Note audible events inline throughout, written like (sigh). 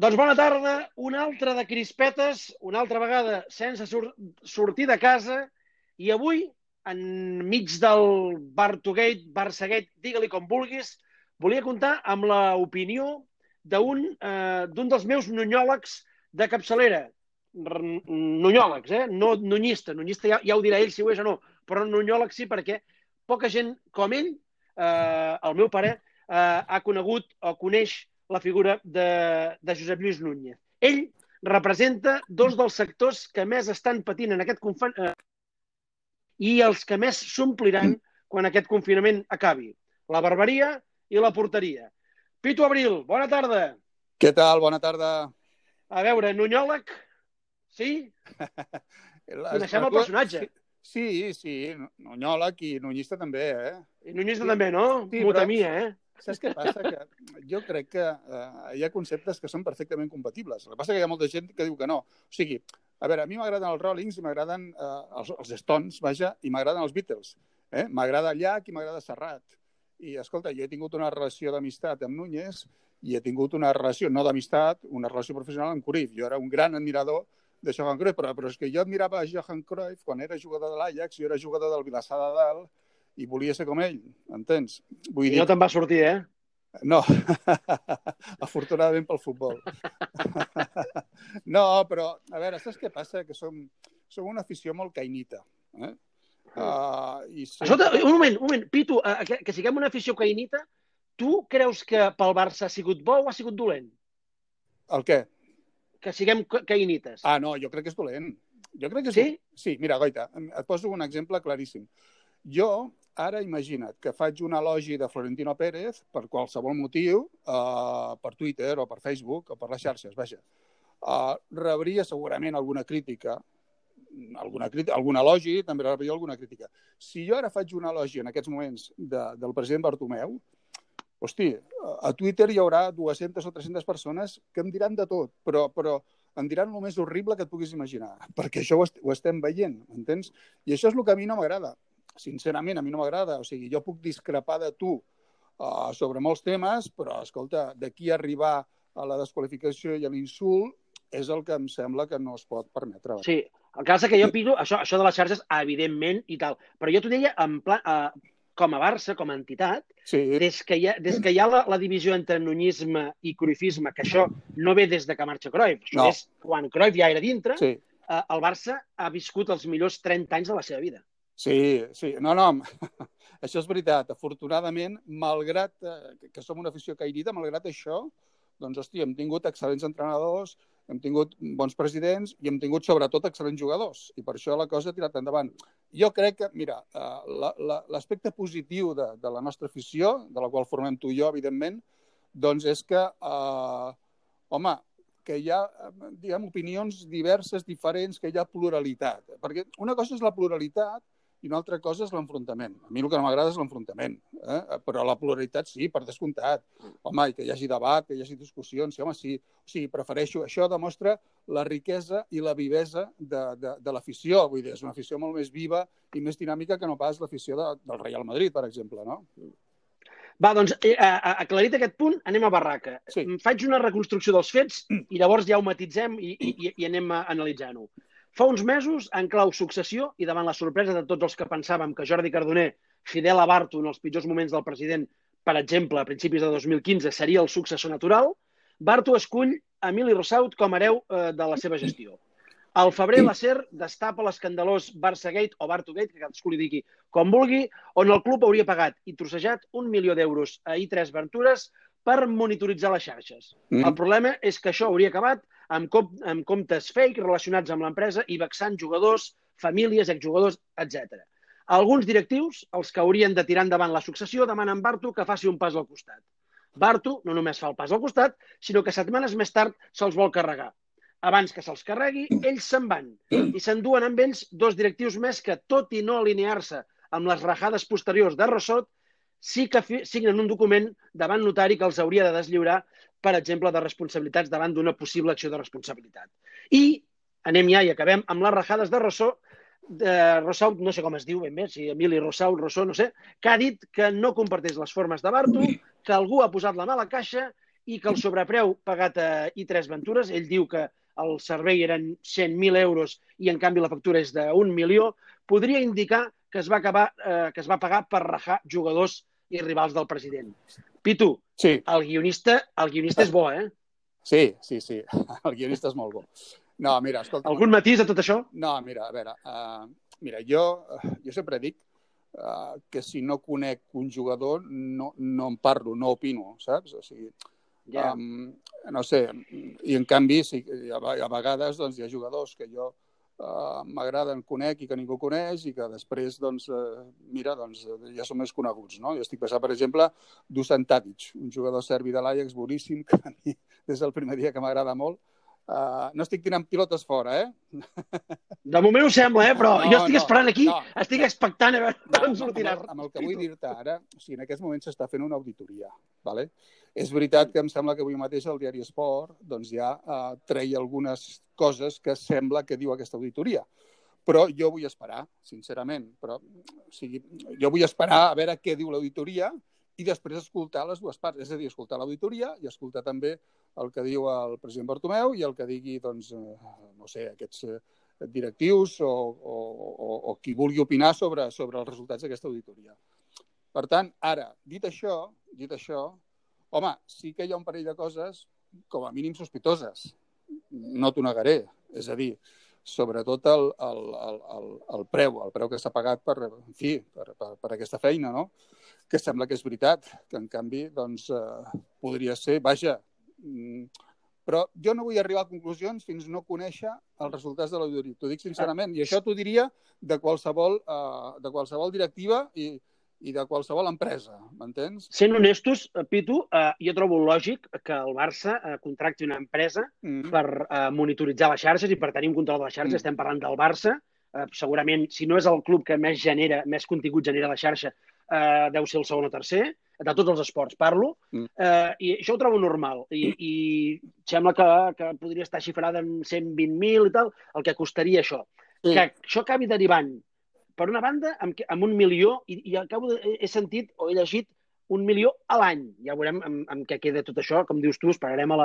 Doncs bona tarda, una altra de crispetes, una altra vegada sense sur sortir de casa i avui, enmig del Bartogate, Barçagate, digue-li com vulguis, volia comptar amb l'opinió d'un eh, dels meus nunyòlegs de capçalera. Nunyòlegs, eh? No nunyista. Nunyista ja, ja ho dirà ell si ho és o no, però nunyòleg sí perquè poca gent com ell, eh, el meu pare, eh, ha conegut o coneix la figura de, de Josep Lluís Núñez. Ell representa dos dels sectors que més estan patint en aquest confinament eh, i els que més s'ompliran quan aquest confinament acabi. La barberia i la porteria. Pitu Abril, bona tarda. Què tal? Bona tarda. A veure, Nunyòleg, sí? (laughs) Coneixem el personatge. Sí, sí, Nunyòleg i Nunyista també, eh? I Nunyista sí. també, no? Sí, Mutamia, eh? Saps què passa? Que jo crec que eh, hi ha conceptes que són perfectament compatibles. El que passa que hi ha molta gent que diu que no. O sigui, a veure, a mi m'agraden els Rollings i m'agraden eh, els, els Stones, vaja, i m'agraden els Beatles. Eh? M'agrada Llach i m'agrada Serrat. I, escolta, jo he tingut una relació d'amistat amb Núñez i he tingut una relació, no d'amistat, una relació professional amb Cruyff. Jo era un gran admirador de Johan Cruyff, però, però és que jo admirava a Johan Cruyff quan era jugador de l'Ajax, jo era jugador del Vilassar de Dalt, i volia ser com ell, entens? Vull I dir... no te'n va sortir, eh? No, (laughs) afortunadament pel futbol. (laughs) no, però, a veure, saps què passa? Que som, som una afició molt cainita. Eh? Uh, i sempre... Escolta, un moment, un moment. Pitu, uh, que, que siguem una afició cainita, tu creus que pel Barça ha sigut bo o ha sigut dolent? El què? Que siguem cainites. Ah, no, jo crec que és dolent. Jo crec que és sí? Dolent. Sí, mira, Goita, et poso un exemple claríssim. Jo Ara imagina't que faig un elogi de Florentino Pérez per qualsevol motiu, uh, per Twitter o per Facebook o per les xarxes, vaja. Uh, rebria segurament alguna crítica, alguna, crítica, algun elogi, també rebria alguna crítica. Si jo ara faig un elogi en aquests moments de, del president Bartomeu, hosti, a Twitter hi haurà 200 o 300 persones que em diran de tot, però, però em diran el més horrible que et puguis imaginar, perquè això ho, est ho estem veient, entens? I això és el que a mi no m'agrada sincerament, a mi no m'agrada. O sigui, jo puc discrepar de tu uh, sobre molts temes, però, escolta, d'aquí arribar a la desqualificació i a l'insult és el que em sembla que no es pot permetre. Sí, el cas que jo pido això, això de les xarxes, evidentment, i tal. Però jo t'ho deia en pla, uh, com a Barça, com a entitat, sí. des, que hi ha, des que hi ha la, la divisió entre nunyisme i cruifisme, que això no ve des de que marxa Cruyff, això no. és quan Cruyff ja era dintre, sí. uh, el Barça ha viscut els millors 30 anys de la seva vida. Sí, sí. No, no, (laughs) això és veritat. Afortunadament, malgrat eh, que som una afició cairida, malgrat això, doncs, hosti, hem tingut excel·lents entrenadors, hem tingut bons presidents i hem tingut, sobretot, excel·lents jugadors. I per això la cosa ha tirat endavant. Jo crec que, mira, eh, l'aspecte la, positiu de, de la nostra afició, de la qual formem tu i jo, evidentment, doncs és que, eh, home, que hi ha, diguem, opinions diverses, diferents, que hi ha pluralitat. Perquè una cosa és la pluralitat i una altra cosa és l'enfrontament. A mi el que no m'agrada és l'enfrontament, eh? però la pluralitat sí, per descomptat. Home, i que hi hagi debat, que hi hagi discussions, sí, home, sí, sí, prefereixo. Això demostra la riquesa i la vivesa de, de, de l'afició. Vull dir, és una afició molt més viva i més dinàmica que no pas l'afició de, del Real Madrid, per exemple, no? Va, doncs, eh, aclarit aquest punt, anem a barraca. Sí. Faig una reconstrucció dels fets i llavors ja ho matitzem i, i, i anem analitzant-ho. Fa uns mesos, en clau successió, i davant la sorpresa de tots els que pensàvem que Jordi Cardoner, fidel a Barto en els pitjors moments del president, per exemple, a principis de 2015, seria el successor natural, Barto escull Emili Rossaut com a hereu eh, de la seva gestió. Al febrer, la SER destapa l'escandalós Barça-Gate o Bartogate, que cadascú li digui com vulgui, on el club hauria pagat i trossejat un milió d'euros a I3 Ventures per monitoritzar les xarxes. Mm. El problema és que això hauria acabat amb, com, amb comptes fake relacionats amb l'empresa i vexant jugadors, famílies, exjugadors, etc. Alguns directius, els que haurien de tirar endavant la successió, demanen Bartu que faci un pas al costat. Bartu no només fa el pas al costat, sinó que setmanes més tard se'ls vol carregar. Abans que se'ls carregui, ells se'n van i s'enduen amb ells dos directius més que, tot i no alinear-se amb les rajades posteriors de Rossot, sí que signen un document davant notari que els hauria de deslliurar per exemple, de responsabilitats davant d'una possible acció de responsabilitat. I anem ja i acabem amb les rajades de Rossó, de Rossau, no sé com es diu ben bé, si Emili Rossau, Rossó, no sé, que ha dit que no comparteix les formes de Bartu, que algú ha posat la mà a la caixa i que el sobrepreu pagat a I3 Ventures, ell diu que el servei eren 100.000 euros i en canvi la factura és d'un milió, podria indicar que es va, acabar, eh, que es va pagar per rajar jugadors i rivals del president. Pitu, sí. el, guionista, el guionista és bo, eh? Sí, sí, sí. (laughs) El guionista és molt bo. No, mira, escolta... Algun matís a tot això? No, mira, a veure, uh, mira, jo, jo sempre dic uh, que si no conec un jugador no, no en parlo, no opino, saps? O sigui, yeah. um, no sé, i en canvi sí, a, a vegades doncs, hi ha jugadors que jo uh, m'agraden, conec i que ningú coneix i que després, doncs, uh, mira, doncs, ja són més coneguts, no? Jo estic pensant, per exemple, Dusan Tadic, un jugador serbi de l'Ajax boníssim, (laughs) que a mi des del primer dia que m'agrada molt, Uh, no estic tirant pilotes fora, eh? De moment ho sembla, eh? Però no, jo estic no, esperant aquí, no. estic expectant a veure no, on sortirà. Amb, amb el que vull dir-te ara, o sigui, en aquests moments s'està fent una auditoria, ¿vale? És veritat que em sembla que avui mateix el diari Esport doncs ja uh, treia algunes coses que sembla que diu aquesta auditoria. Però jo vull esperar, sincerament. Però, o sigui, jo vull esperar a veure què diu l'auditoria i després escoltar les dues parts, és a dir, escoltar l'auditoria i escoltar també el que diu el president Bartomeu i el que digui, doncs, eh, no sé, aquests eh, directius o, o, o, o qui vulgui opinar sobre, sobre els resultats d'aquesta auditoria. Per tant, ara, dit això, dit això, home, sí que hi ha un parell de coses com a mínim sospitoses. No t'ho negaré. És a dir, sobretot el, el, el, el, el preu, el preu que s'ha pagat per, en fi, per, per, per aquesta feina, no? que sembla que és veritat, que en canvi doncs, eh, podria ser, vaja, però jo no vull arribar a conclusions fins no conèixer els resultats de l'auditoria. T'ho dic sincerament. I això t'ho diria de qualsevol, uh, de qualsevol directiva i, i de qualsevol empresa, m'entens? Sent honestos, eh, Pitu, uh, jo trobo lògic que el Barça uh, contracti una empresa mm. per uh, monitoritzar les xarxes i per tenir un control de les xarxes. Mm. Estem parlant del Barça. Uh, segurament, si no és el club que més genera, més contingut genera la xarxa, eh, deu ser el segon o tercer, de tots els esports parlo, mm. eh, i això ho trobo normal. I, i sembla que, que podria estar xifrada en 120.000 i tal, el que costaria això. Mm. Que això acabi derivant, per una banda, amb, amb un milió, i, i acabo de, he sentit o he llegit un milió a l'any. Ja veurem amb, amb què queda tot això. Com dius tu, esperarem a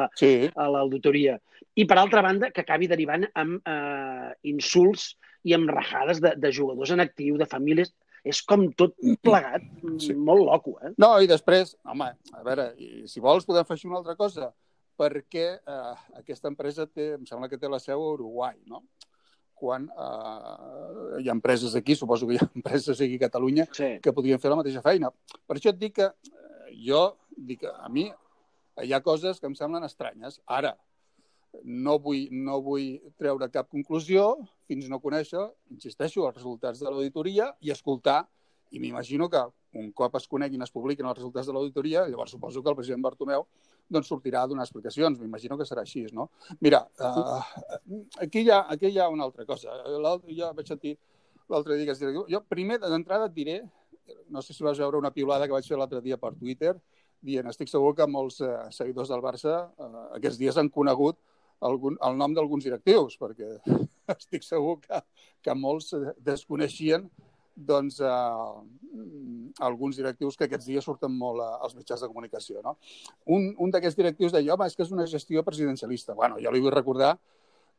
l'auditoria. Sí. I, per altra banda, que acabi derivant amb eh, insults i amb rajades de, de jugadors en actiu, de famílies és com tot plegat, sí. molt loco, eh? No, i després, home, a veure, si vols podem fer una altra cosa, perquè eh, aquesta empresa té, em sembla que té la seu a Uruguai, no? Quan eh, hi ha empreses aquí, suposo que hi ha (laughs) empreses aquí a Catalunya, sí. que podrien fer la mateixa feina. Per això et dic que eh, jo, dic, a mi hi ha coses que em semblen estranyes. Ara, no vull, no vull treure cap conclusió fins no conèixer, insisteixo, els resultats de l'auditoria i escoltar, i m'imagino que un cop es coneguin, es publiquin els resultats de l'auditoria, llavors suposo que el president Bartomeu doncs, sortirà a donar explicacions. M'imagino que serà així, no? Mira, uh, aquí, hi ha, aquí hi ha una altra cosa. Ja vaig sentir l'altre dia que es diu... Jo primer, d'entrada, et diré, no sé si vas veure una piulada que vaig fer l'altre dia per Twitter, dient, estic segur que molts eh, seguidors del Barça eh, aquests dies han conegut algun, el nom d'alguns directius, perquè (laughs) estic segur que, que molts desconeixien doncs, eh, alguns directius que aquests dies surten molt als mitjans de comunicació. No? Un, un d'aquests directius deia, home, és que és una gestió presidencialista. Bueno, jo li vull recordar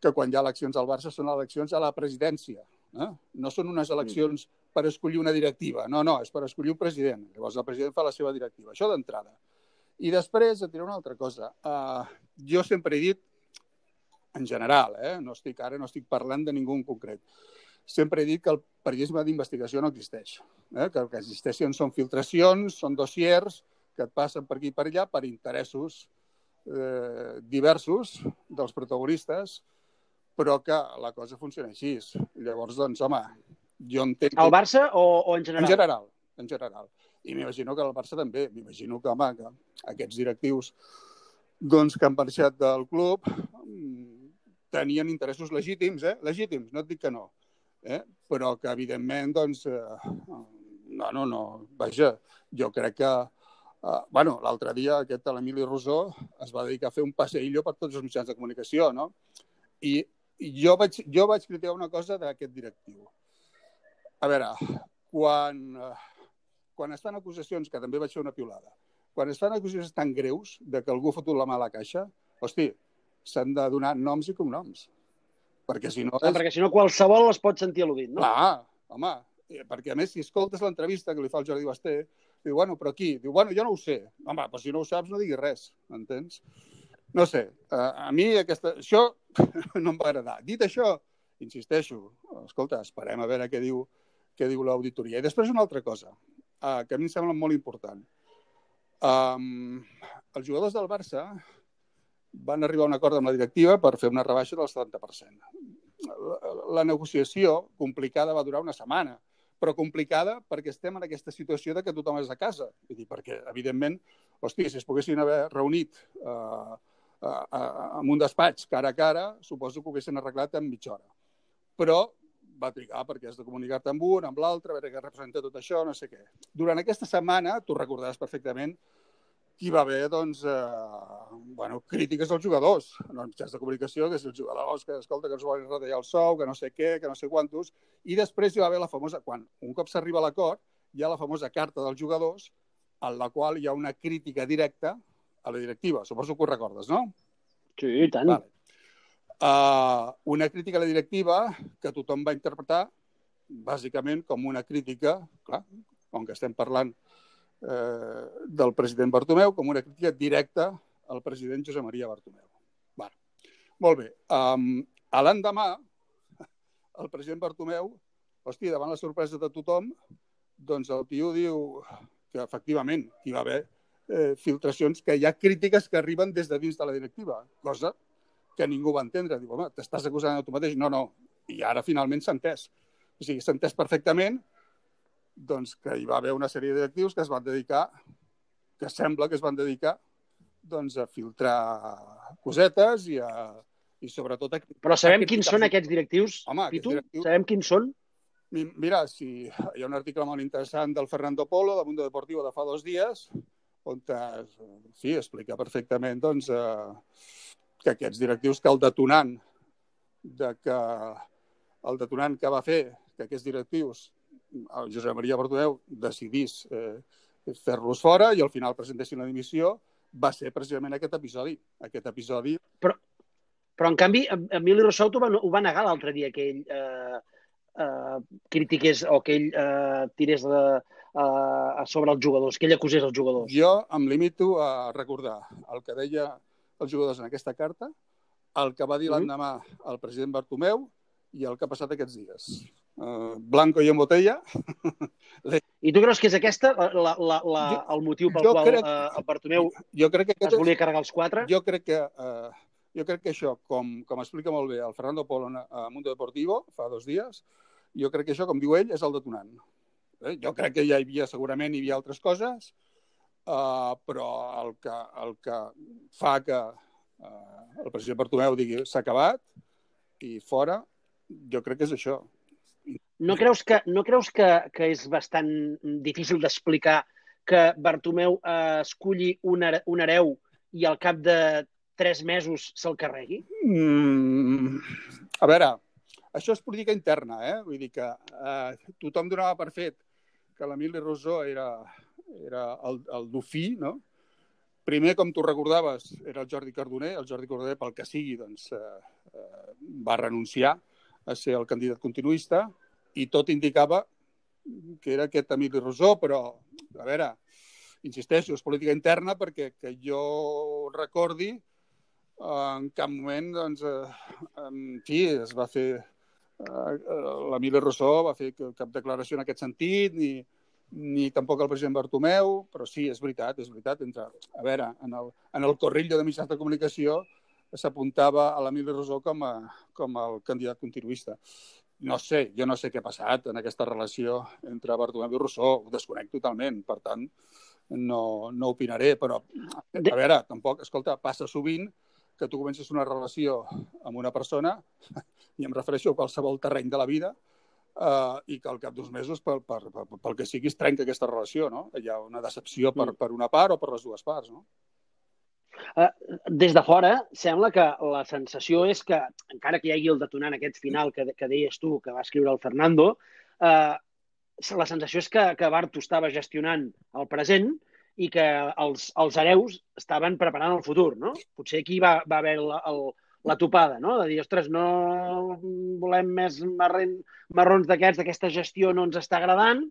que quan hi ha eleccions al Barça són eleccions a la presidència. Eh? No són unes eleccions per escollir una directiva. No, no, és per escollir un president. Llavors el president fa la seva directiva. Això d'entrada. I després et diré una altra cosa. Uh, jo sempre he dit en general, eh? no estic, ara no estic parlant de ningú en concret. Sempre he dit que el periodisme d'investigació no existeix, eh? que el que existeixen són filtracions, són dossiers que et passen per aquí i per allà per interessos eh, diversos dels protagonistes, però que la cosa funciona així. Llavors, doncs, home, jo entenc... El Barça o, o en general? En general, en general. I m'imagino que el Barça també. M'imagino que, home, que aquests directius doncs, que han marxat del club tenien interessos legítims, eh? legítims, no et dic que no, eh? però que evidentment, doncs, eh, no, no, no, vaja, jo crec que, eh, bueno, l'altre dia aquest l'Emili Rosó es va dedicar a fer un passeillo per tots els mitjans de comunicació, no? I, i jo, vaig, jo vaig criticar una cosa d'aquest directiu. A veure, quan, eh, quan estan acusacions, que també vaig fer una piulada, quan es fan acusacions tan greus de que algú ha fotut la mà a la caixa, hosti, s'han de donar noms i cognoms. Perquè si no... És... perquè si no qualsevol es pot sentir al·ludit, no? Clar, home, eh, perquè a més si escoltes l'entrevista que li fa el Jordi Basté, diu, bueno, però qui? Diu, bueno, jo no ho sé. Home, però si no ho saps no diguis res, entens? No sé, a, a mi aquesta, això (laughs) no em va agradar. Dit això, insisteixo, escolta, esperem a veure què diu, què diu l'auditoria. I després una altra cosa, uh, que a mi em sembla molt important. Um, els jugadors del Barça van arribar a un acord amb la directiva per fer una rebaixa del 70%. La, la negociació complicada va durar una setmana, però complicada perquè estem en aquesta situació de que tothom és a casa. Vull dir, perquè, evidentment, hosti, si es poguessin haver reunit eh, en un despatx cara a cara, suposo que ho haguessin arreglat en mitja hora. Però va trigar perquè has de comunicar-te amb un, amb l'altre, a veure què representa tot això, no sé què. Durant aquesta setmana, tu recordaràs perfectament, hi va haver doncs, eh, bueno, crítiques als jugadors en els mitjans de comunicació, que si els jugadors que, escolta, que ens volen retallar el sou, que no sé què, que no sé quantos, i després hi va haver la famosa, quan un cop s'arriba a l'acord, hi ha la famosa carta dels jugadors en la qual hi ha una crítica directa a la directiva. Suposo que ho recordes, no? Sí, i tant. Vale. Uh, una crítica a la directiva que tothom va interpretar bàsicament com una crítica, clar, com que estem parlant eh, del president Bartomeu com una crítica directa al president Josep Maria Bartomeu. Bueno, molt bé. Um, a l'endemà, el president Bartomeu, hòstia, davant la sorpresa de tothom, doncs el tio diu que efectivament hi va haver eh, filtracions, que hi ha crítiques que arriben des de dins de la directiva, cosa que ningú va entendre. Diu, home, t'estàs acusant a tu mateix? No, no. I ara finalment s'ha entès. O sigui, s'ha entès perfectament doncs, que hi va haver una sèrie de directius que es van dedicar, que sembla que es van dedicar doncs, a filtrar cosetes i, a, i sobretot... A, Però sabem a quins són aquests directius, Home, Pitu? Directius... Sabem quins són? Mira, si hi ha un article molt interessant del Fernando Polo, de Mundo Deportivo, de fa dos dies, on sí, explica perfectament doncs, eh, que aquests directius, que el detonant de que el detonant que va fer que aquests directius el Josep Maria Bartomeu decidís eh, fer-los fora i al final presentessin la dimissió, va ser precisament aquest episodi. Aquest episodi... Però, però en canvi, Emili Rossau ho va, ho va negar l'altre dia, que ell eh, eh, critiqués o que ell eh, tirés de, eh, sobre els jugadors, que ell acusés els jugadors. Jo em limito a recordar el que deia els jugadors en aquesta carta, el que va dir mm -hmm. l'endemà el president Bartomeu i el que ha passat aquests dies uh, blanco i en botella. I tu creus que és aquesta la, la, la, jo, el motiu pel qual crec, uh, el Bartomeu jo crec que es volia carregar els quatre? Jo crec que, uh, jo crec que això, com, com explica molt bé el Fernando Polo a Mundo Deportivo fa dos dies, jo crec que això, com diu ell, és el detonant. Eh? Jo crec que ja hi havia, segurament hi havia altres coses, uh, però el que, el que fa que uh, el president Bartomeu digui s'ha acabat i fora, jo crec que és això. No creus que, no creus que, que és bastant difícil d'explicar que Bartomeu eh, esculli un, un hereu i al cap de tres mesos se'l carregui? Mm, a veure, això és política interna, eh? Vull dir que eh, tothom donava per fet que l'Emili Rosó era, era el, el dofí, no? Primer, com tu recordaves, era el Jordi Cardoner. El Jordi Cardoner, pel que sigui, doncs, eh, eh, va renunciar a ser el candidat continuista i tot indicava que era aquest Emili Rosó, però, a veure, insisteixo, és política interna perquè que jo recordi en cap moment, doncs, eh, en fi, es va fer eh, l'Emili Rossó va fer cap declaració en aquest sentit, ni, ni tampoc el president Bartomeu, però sí, és veritat, és veritat. Entre, a veure, en el, en el corrillo de mitjans de comunicació s'apuntava a l'Emili Rosó com, a, com el candidat continuista no sé, jo no sé què ha passat en aquesta relació entre Bartomeu i Rousseau, ho desconec totalment, per tant, no, no opinaré, però, a veure, tampoc, escolta, passa sovint que tu comences una relació amb una persona, i em refereixo a qualsevol terreny de la vida, eh, i que al cap d'uns mesos, per, per, per, pel que siguis, trenca aquesta relació, no? Hi ha una decepció per, mm. per una part o per les dues parts, no? Eh, des de fora, sembla que la sensació és que, encara que hi hagi el detonant aquest final que, que deies tu, que va escriure el Fernando, eh, la sensació és que, que Barto estava gestionant el present i que els, els hereus estaven preparant el futur, no? Potser aquí va, va haver el, el, la topada, no? De dir, ostres, no volem més marrons d'aquests, d'aquesta gestió no ens està agradant,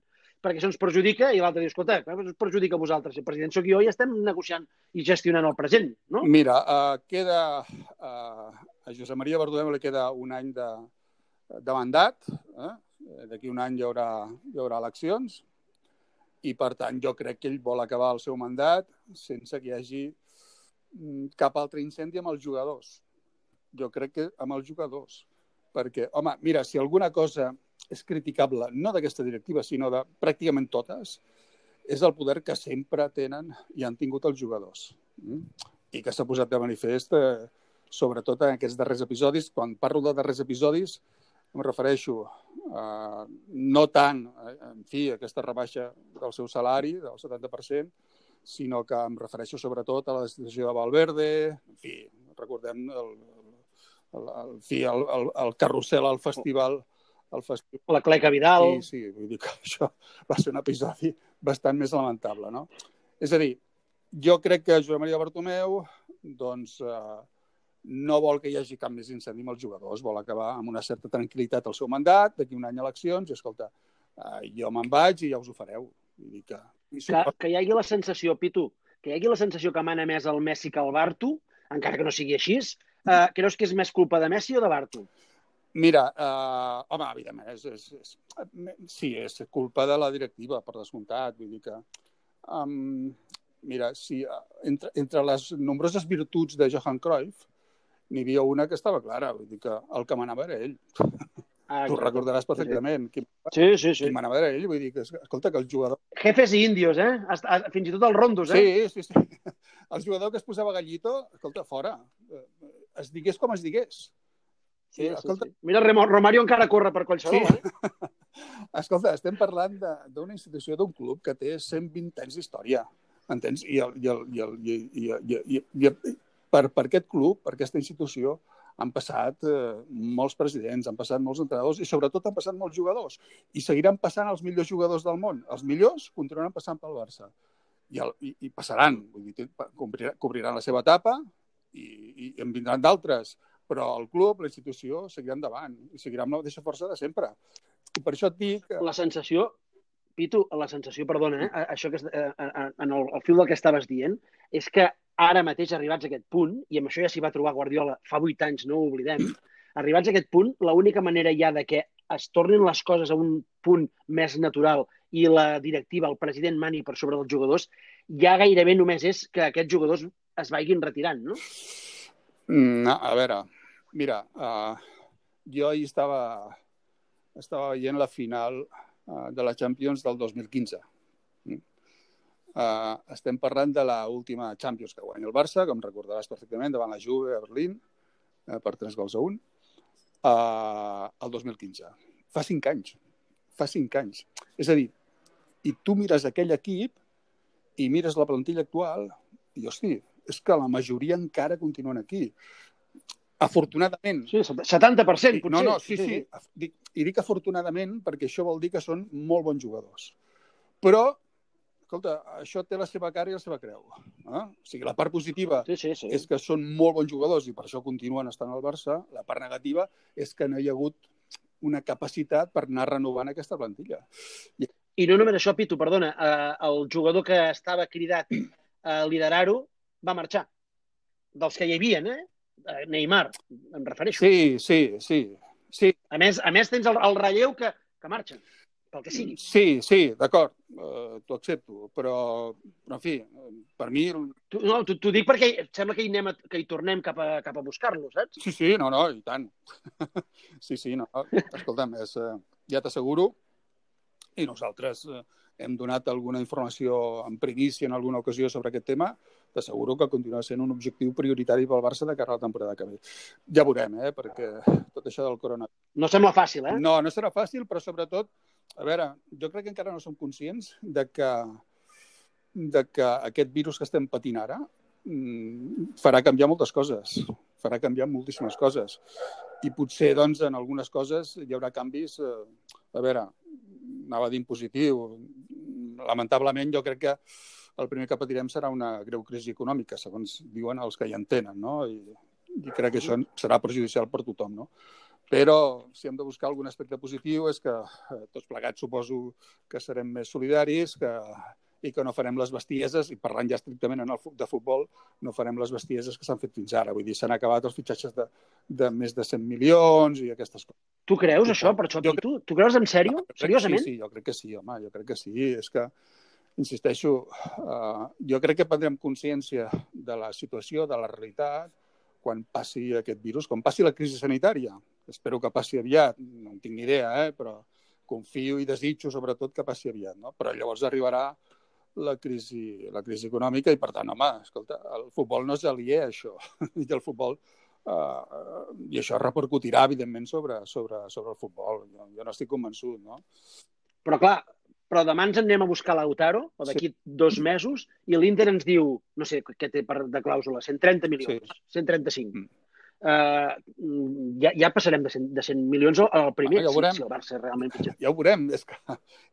perquè això ens perjudica, i l'altre diu, escolta, ens perjudica a vosaltres, el president sóc jo i estem negociant i gestionant el present, no? Mira, uh, queda, uh, a Josep Maria Bartomeu li queda un any de, de mandat, eh? d'aquí un any hi haurà, hi haurà eleccions, i per tant jo crec que ell vol acabar el seu mandat sense que hi hagi mm, cap altre incendi amb els jugadors. Jo crec que amb els jugadors. Perquè, home, mira, si alguna cosa és criticable, no d'aquesta directiva, sinó de pràcticament totes, és el poder que sempre tenen i han tingut els jugadors. Mm? I que s'ha posat de manifest, eh, sobretot en aquests darrers episodis. Quan parlo de darrers episodis, em refereixo a no tant, eh, en fi, aquesta rebaixa del seu salari, del 70%, sinó que em refereixo sobretot a la destitució de Valverde, en fi, recordem el, el, el, el, el, el carrusel al festival el festival. La Cleca Vidal. Sí, sí, vull dir que (laughs) això va ser un episodi bastant més lamentable, no? És a dir, jo crec que Joan Maria Bartomeu doncs, eh, no vol que hi hagi cap més incendi amb els jugadors, vol acabar amb una certa tranquil·litat el seu mandat, d'aquí un any eleccions, i escolta, eh, jo me'n vaig i ja us ho fareu. Vull dir que... Que, que hi hagi la sensació, Pitu, que hi hagi la sensació que mana més el Messi que el Bartu, encara que no sigui així, eh, creus que és més culpa de Messi o de Bartu? Mira, uh, home, evidentment, és, és, és, sí, és culpa de la directiva, per descomptat. Vull dir que, um, mira, si, entre, entre les nombroses virtuts de Johan Cruyff, n'hi havia una que estava clara, vull dir que el que manava era ell. Ah, tu recordaràs perfectament. Sí, sí, sí. sí. Qui manava era ell, vull dir que, escolta, que el jugador... Jefes i índios, eh? Fins i tot els rondos, eh? Sí, sí, sí. (laughs) El jugador que es posava gallito, escolta, fora. Eh, es digués com es digués. Sí, escolta... sí, sí. Mira, Romario encara corre per qualsevol. Sí. Eh? (laughs) escolta, estem parlant d'una institució, d'un club que té 120 anys d'història, entens? I, el, i, el, i, el, i, i, i, i, i, i per, per aquest club, per aquesta institució, han passat eh, molts presidents, han passat molts entrenadors i sobretot han passat molts jugadors. I seguiran passant els millors jugadors del món. Els millors continuaran passant pel Barça. I, el, i, i passaran, vull dir, cobriran, cobriran la seva etapa i, i en vindran d'altres però el club, la institució, seguirà endavant i seguirà amb la mateixa força de sempre. I per això et dic... La sensació, Pitu, la sensació, perdona, eh, això que, eh, en el, el fil del que estaves dient, és que ara mateix arribats a aquest punt, i amb això ja s'hi va trobar Guardiola fa vuit anys, no ho oblidem, arribats a aquest punt, l'única manera ja de que es tornin les coses a un punt més natural i la directiva, el president mani per sobre dels jugadors, ja gairebé només és que aquests jugadors es vagin retirant, no? No, a veure, mira, uh, jo ahir estava, estava veient la final uh, de la Champions del 2015. Uh, estem parlant de la última Champions que guanya el Barça, com recordaràs perfectament, davant la Juve a Berlín, uh, per 3 gols a 1, uh, el 2015. Fa 5 anys. Fa 5 anys. És a dir, i tu mires aquell equip i mires la plantilla actual i, hosti, és que la majoria encara continuen aquí. Afortunadament. Sí, 70%, potser. No, no, sí, sí. sí. I dic afortunadament perquè això vol dir que són molt bons jugadors. Però, escolta, això té la seva cara i la seva creu. Eh? O sigui, la part positiva sí, sí, sí. és que són molt bons jugadors i per això continuen estant al Barça. La part negativa és que no hi ha hagut una capacitat per anar renovant aquesta plantilla. I, I no només això, Pitu, perdona, eh, el jugador que estava cridat a liderar-ho va marxar. Dels que hi havia, eh? Eh? Neymar, em refereixo. Sí, sí, sí. sí. A, més, a més, tens el, el relleu que, que marxa, pel que sigui. Sí, sí, d'acord, uh, t'ho accepto, però, però, en fi, per mi... Tu, no, t'ho dic perquè sembla que hi, anem a, que hi tornem cap a, cap a buscar-lo, saps? Sí, sí, no, no, i tant. (laughs) sí, sí, no, escolta'm, és, uh, ja t'asseguro, i nosaltres uh, hem donat alguna informació en primícia en alguna ocasió sobre aquest tema, t'asseguro que continua sent un objectiu prioritari pel Barça de cara a la temporada que ve. Ja veurem, eh? perquè tot això del corona... No sembla fàcil, eh? No, no serà fàcil, però sobretot, a veure, jo crec que encara no som conscients de que, de que aquest virus que estem patint ara mm, farà canviar moltes coses, farà canviar moltíssimes coses. I potser, doncs, en algunes coses hi haurà canvis, eh, a veure, anava a dir positiu. Lamentablement, jo crec que el primer que patirem serà una greu crisi econòmica, segons diuen els que hi entenen, no? I, i crec que això serà perjudicial per tothom, no? Però si hem de buscar algun aspecte positiu és que eh, tots plegats suposo que serem més solidaris, que i que no farem les bestieses, i parlant ja estrictament en el de futbol, no farem les bestieses que s'han fet fins ara. Vull dir, s'han acabat els fitxatges de, de més de 100 milions i aquestes coses. Tu creus això, per això? Jo, tu, tu creus en sèrio? No, Seriosament? Sí, sí, jo crec que sí, home, jo crec que sí. És que, insisteixo, uh, jo crec que prendrem consciència de la situació, de la realitat, quan passi aquest virus, quan passi la crisi sanitària. Espero que passi aviat, no en tinc ni idea, eh? però confio i desitjo sobretot que passi aviat. No? Però llavors arribarà la crisi, la crisi econòmica i, per tant, home, escolta, el futbol no és aliè a això. (laughs) I el futbol eh, i això repercutirà, evidentment, sobre, sobre, sobre el futbol. Jo, jo no estic convençut, no? Però, clar, però demà ens anem a buscar l'Autaro, o d'aquí sí. dos mesos, i l'Inter ens diu, no sé què té per de clàusula, 130 milions, sí. 135. Mm. Uh, ja, ja passarem de 100, de 100 milions al primer, ah, ja si, si el Barça realment pitjor. Ja ho veurem. És que,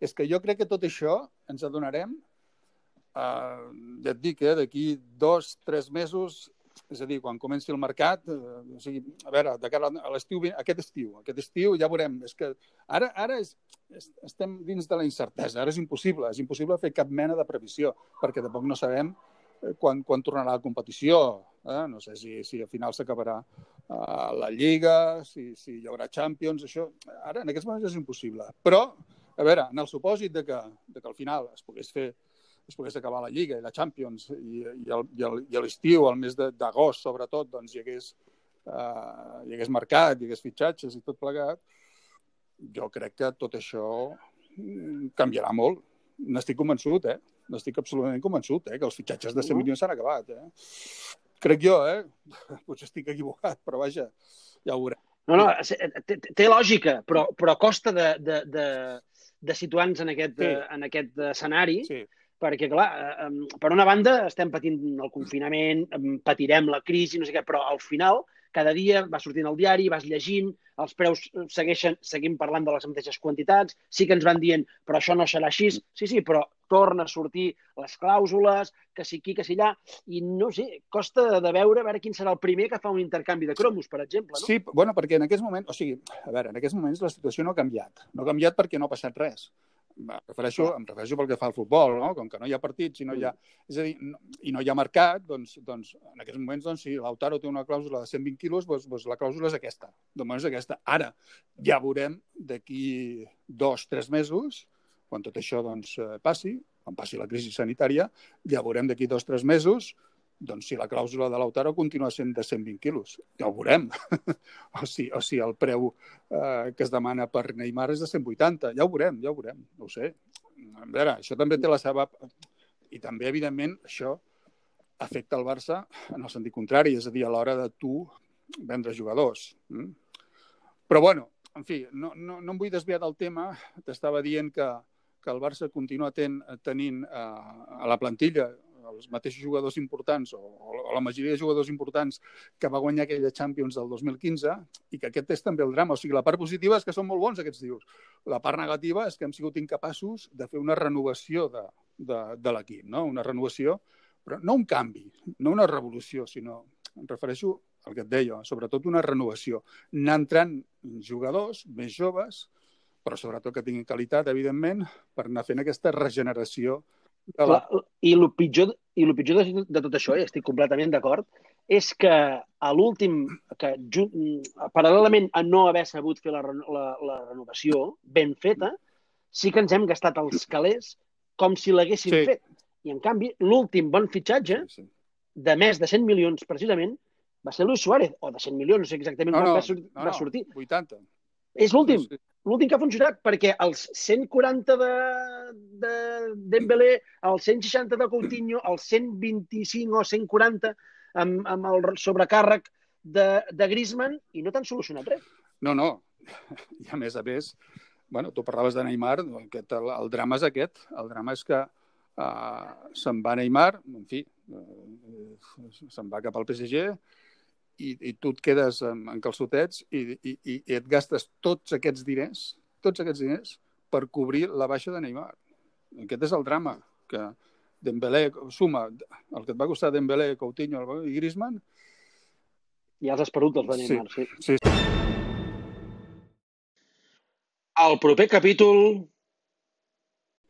és que jo crec que tot això ens adonarem Uh, ja et dic, eh, d'aquí dos, tres mesos, és a dir, quan comenci el mercat, uh, o sigui, a veure, de cara a l'estiu, aquest estiu, aquest estiu ja veurem. És que ara, ara és, és, estem dins de la incertesa, ara és impossible, és impossible fer cap mena de previsió, perquè tampoc no sabem eh, quan, quan tornarà la competició. Eh? No sé si, si al final s'acabarà uh, la Lliga, si, si hi haurà Champions, això... Ara, en aquests moments és impossible. Però, a veure, en el supòsit de que, de que al final es pogués fer es pogués acabar la Lliga i la Champions i, i a l'estiu, al mes d'agost, sobretot, doncs hi hagués, uh, hi hagués mercat, hi hagués fitxatges i tot plegat, jo crec que tot això mm, canviarà molt. N'estic convençut, eh? N'estic absolutament convençut, eh? Que els fitxatges de 100 milions s'han acabat, eh? Crec jo, eh? (laughs) Potser estic equivocat, però vaja, ja ho veurem. No, no, té, té lògica, però, però costa de, de, de, de situar-nos en, aquest, sí. en aquest escenari. Sí perquè, clar, eh, per una banda estem patint el confinament, patirem la crisi, no sé què, però al final, cada dia va sortint el diari, vas llegint, els preus segueixen, seguim parlant de les mateixes quantitats, sí que ens van dient, però això no serà així, sí, sí, però torna a sortir les clàusules, que si aquí, que si allà, i no sé, costa de veure a veure quin serà el primer que fa un intercanvi de cromos, per exemple. No? Sí, bueno, perquè en aquest moment, o sigui, a veure, en aquests moments la situació no ha canviat. No ha canviat perquè no ha passat res. Refereixo, em refereixo pel que fa al futbol, no? com que no hi ha partits i no hi ha, és a dir, no, i no hi ha mercat, doncs, doncs en aquests moments, doncs, si l'Autaro té una clàusula de 120 quilos, doncs, doncs la clàusula és aquesta. De moment és aquesta. Ara, ja veurem d'aquí dos, tres mesos, quan tot això doncs, eh, passi, quan passi la crisi sanitària, ja veurem d'aquí dos, tres mesos doncs si la clàusula de l'Autaro continua sent de 120 quilos, ja ho veurem. (laughs) o, si, o si el preu eh, que es demana per Neymar és de 180, ja ho veurem, ja ho veurem, no ho sé. A veure, això també té la seva... I també, evidentment, això afecta el Barça en el sentit contrari, és a dir, a l'hora de tu vendre jugadors. Mm? Però, bueno, en fi, no, no, no em vull desviar del tema. T'estava dient que, que el Barça continua ten, tenint eh, a la plantilla els mateixos jugadors importants o, o la majoria de jugadors importants que va guanyar aquella Champions del 2015 i que aquest és també el drama. O sigui, la part positiva és que són molt bons aquests dius. La part negativa és que hem sigut incapaços de fer una renovació de, de, de l'equip, no? una renovació, però no un canvi, no una revolució, sinó, em refereixo al que et deia, sobretot una renovació. Anar entrant jugadors més joves, però sobretot que tinguin qualitat, evidentment, per anar fent aquesta regeneració la, I el pitjor, i el pitjor de, de tot això, i estic completament d'acord, és que a l'últim, que paral·lelament a no haver sabut fer la, la, la renovació ben feta, sí que ens hem gastat els calés com si l'haguéssim sí. fet. I, en canvi, l'últim bon fitxatge, sí. de més de 100 milions, precisament, va ser Luis Suárez, o de 100 milions, no sé exactament no, no, va, sur no, va sortir. 80. És l'últim. Sí l'últim que ha funcionat, perquè els 140 de, de Dembélé, els 160 de Coutinho, els 125 o 140 amb, amb el sobrecàrrec de, de Griezmann i no t'han solucionat res. No, no. I a més a més, bueno, tu parlaves de Neymar, aquest, el, el drama és aquest. El drama és que uh, se'n va Neymar, en fi, uh, se'n va cap al PSG, i, i tu et quedes en, en calçotets i, i, i et gastes tots aquests diners, tots aquests diners per cobrir la baixa de Neymar. Aquest és el drama, que, Dembélé, suma el que et va costar Dembélé, Coutinho i Griezmann... I els esperut dels de Neymar, sí. sí. sí. El proper capítol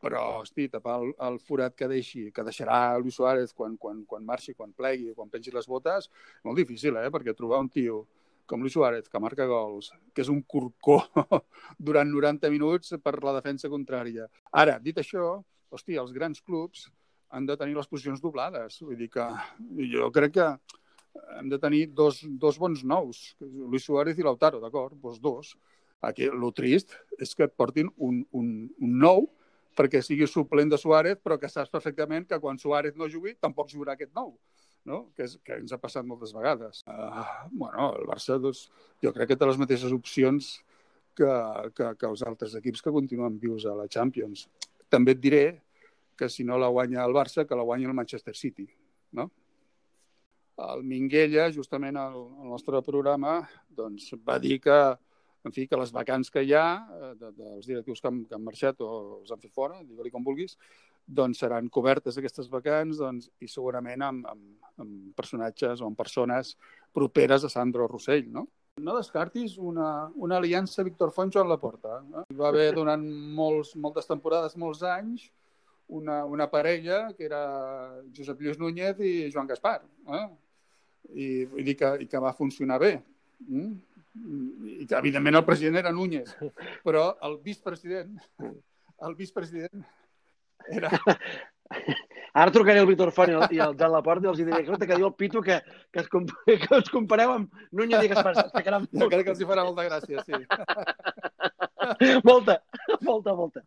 però, hosti, tapar el, el forat que deixi, que deixarà Luis Suárez quan, quan, quan marxi, quan plegui, quan pengi les botes, molt difícil, eh? Perquè trobar un tio com Luis Suárez, que marca gols, que és un corcó (laughs) durant 90 minuts per la defensa contrària. Ara, dit això, hosti, els grans clubs han de tenir les posicions doblades. Vull dir que jo crec que hem de tenir dos, dos bons nous, Luis Suárez i Lautaro, d'acord? Doncs dos. Aquí, el trist és que et portin un, un, un nou perquè sigui suplent de Suárez, però que saps perfectament que quan Suárez no jugui, tampoc jugarà aquest nou, no? que, és, que ens ha passat moltes vegades. Uh, bueno, el Barça, doncs, jo crec que té les mateixes opcions que, que, que els altres equips que continuen vius a la Champions. També et diré que si no la guanya el Barça, que la guanya el Manchester City. No? El Minguella, justament al, al nostre programa, doncs, va dir que en fi, que les vacants que hi ha, eh, de, dels directius que han, que han marxat o els han fet fora, digue-li com vulguis, doncs seran cobertes aquestes vacants doncs, i segurament amb, amb, amb personatges o amb persones properes a Sandro Rossell, no? No descartis una, una aliança Víctor Font Joan Laporta. Eh? Va haver durant molts, moltes temporades, molts anys, una, una parella que era Josep Lluís Núñez i Joan Gaspar. Eh? I, i, que, i que va funcionar bé. Mm? I que, evidentment, el president era Núñez, però el vicepresident, el vicepresident era... (laughs) Ara trucaré al Víctor Font i el, i el Jan Laporta i els diré, escolta, que diu el Pitu que, que, es, comp (laughs) que us compareu amb Núñez i Gaspar. Es quedaran. (laughs) Jo crec que els hi farà molta gràcia, sí. molta, molta, molta.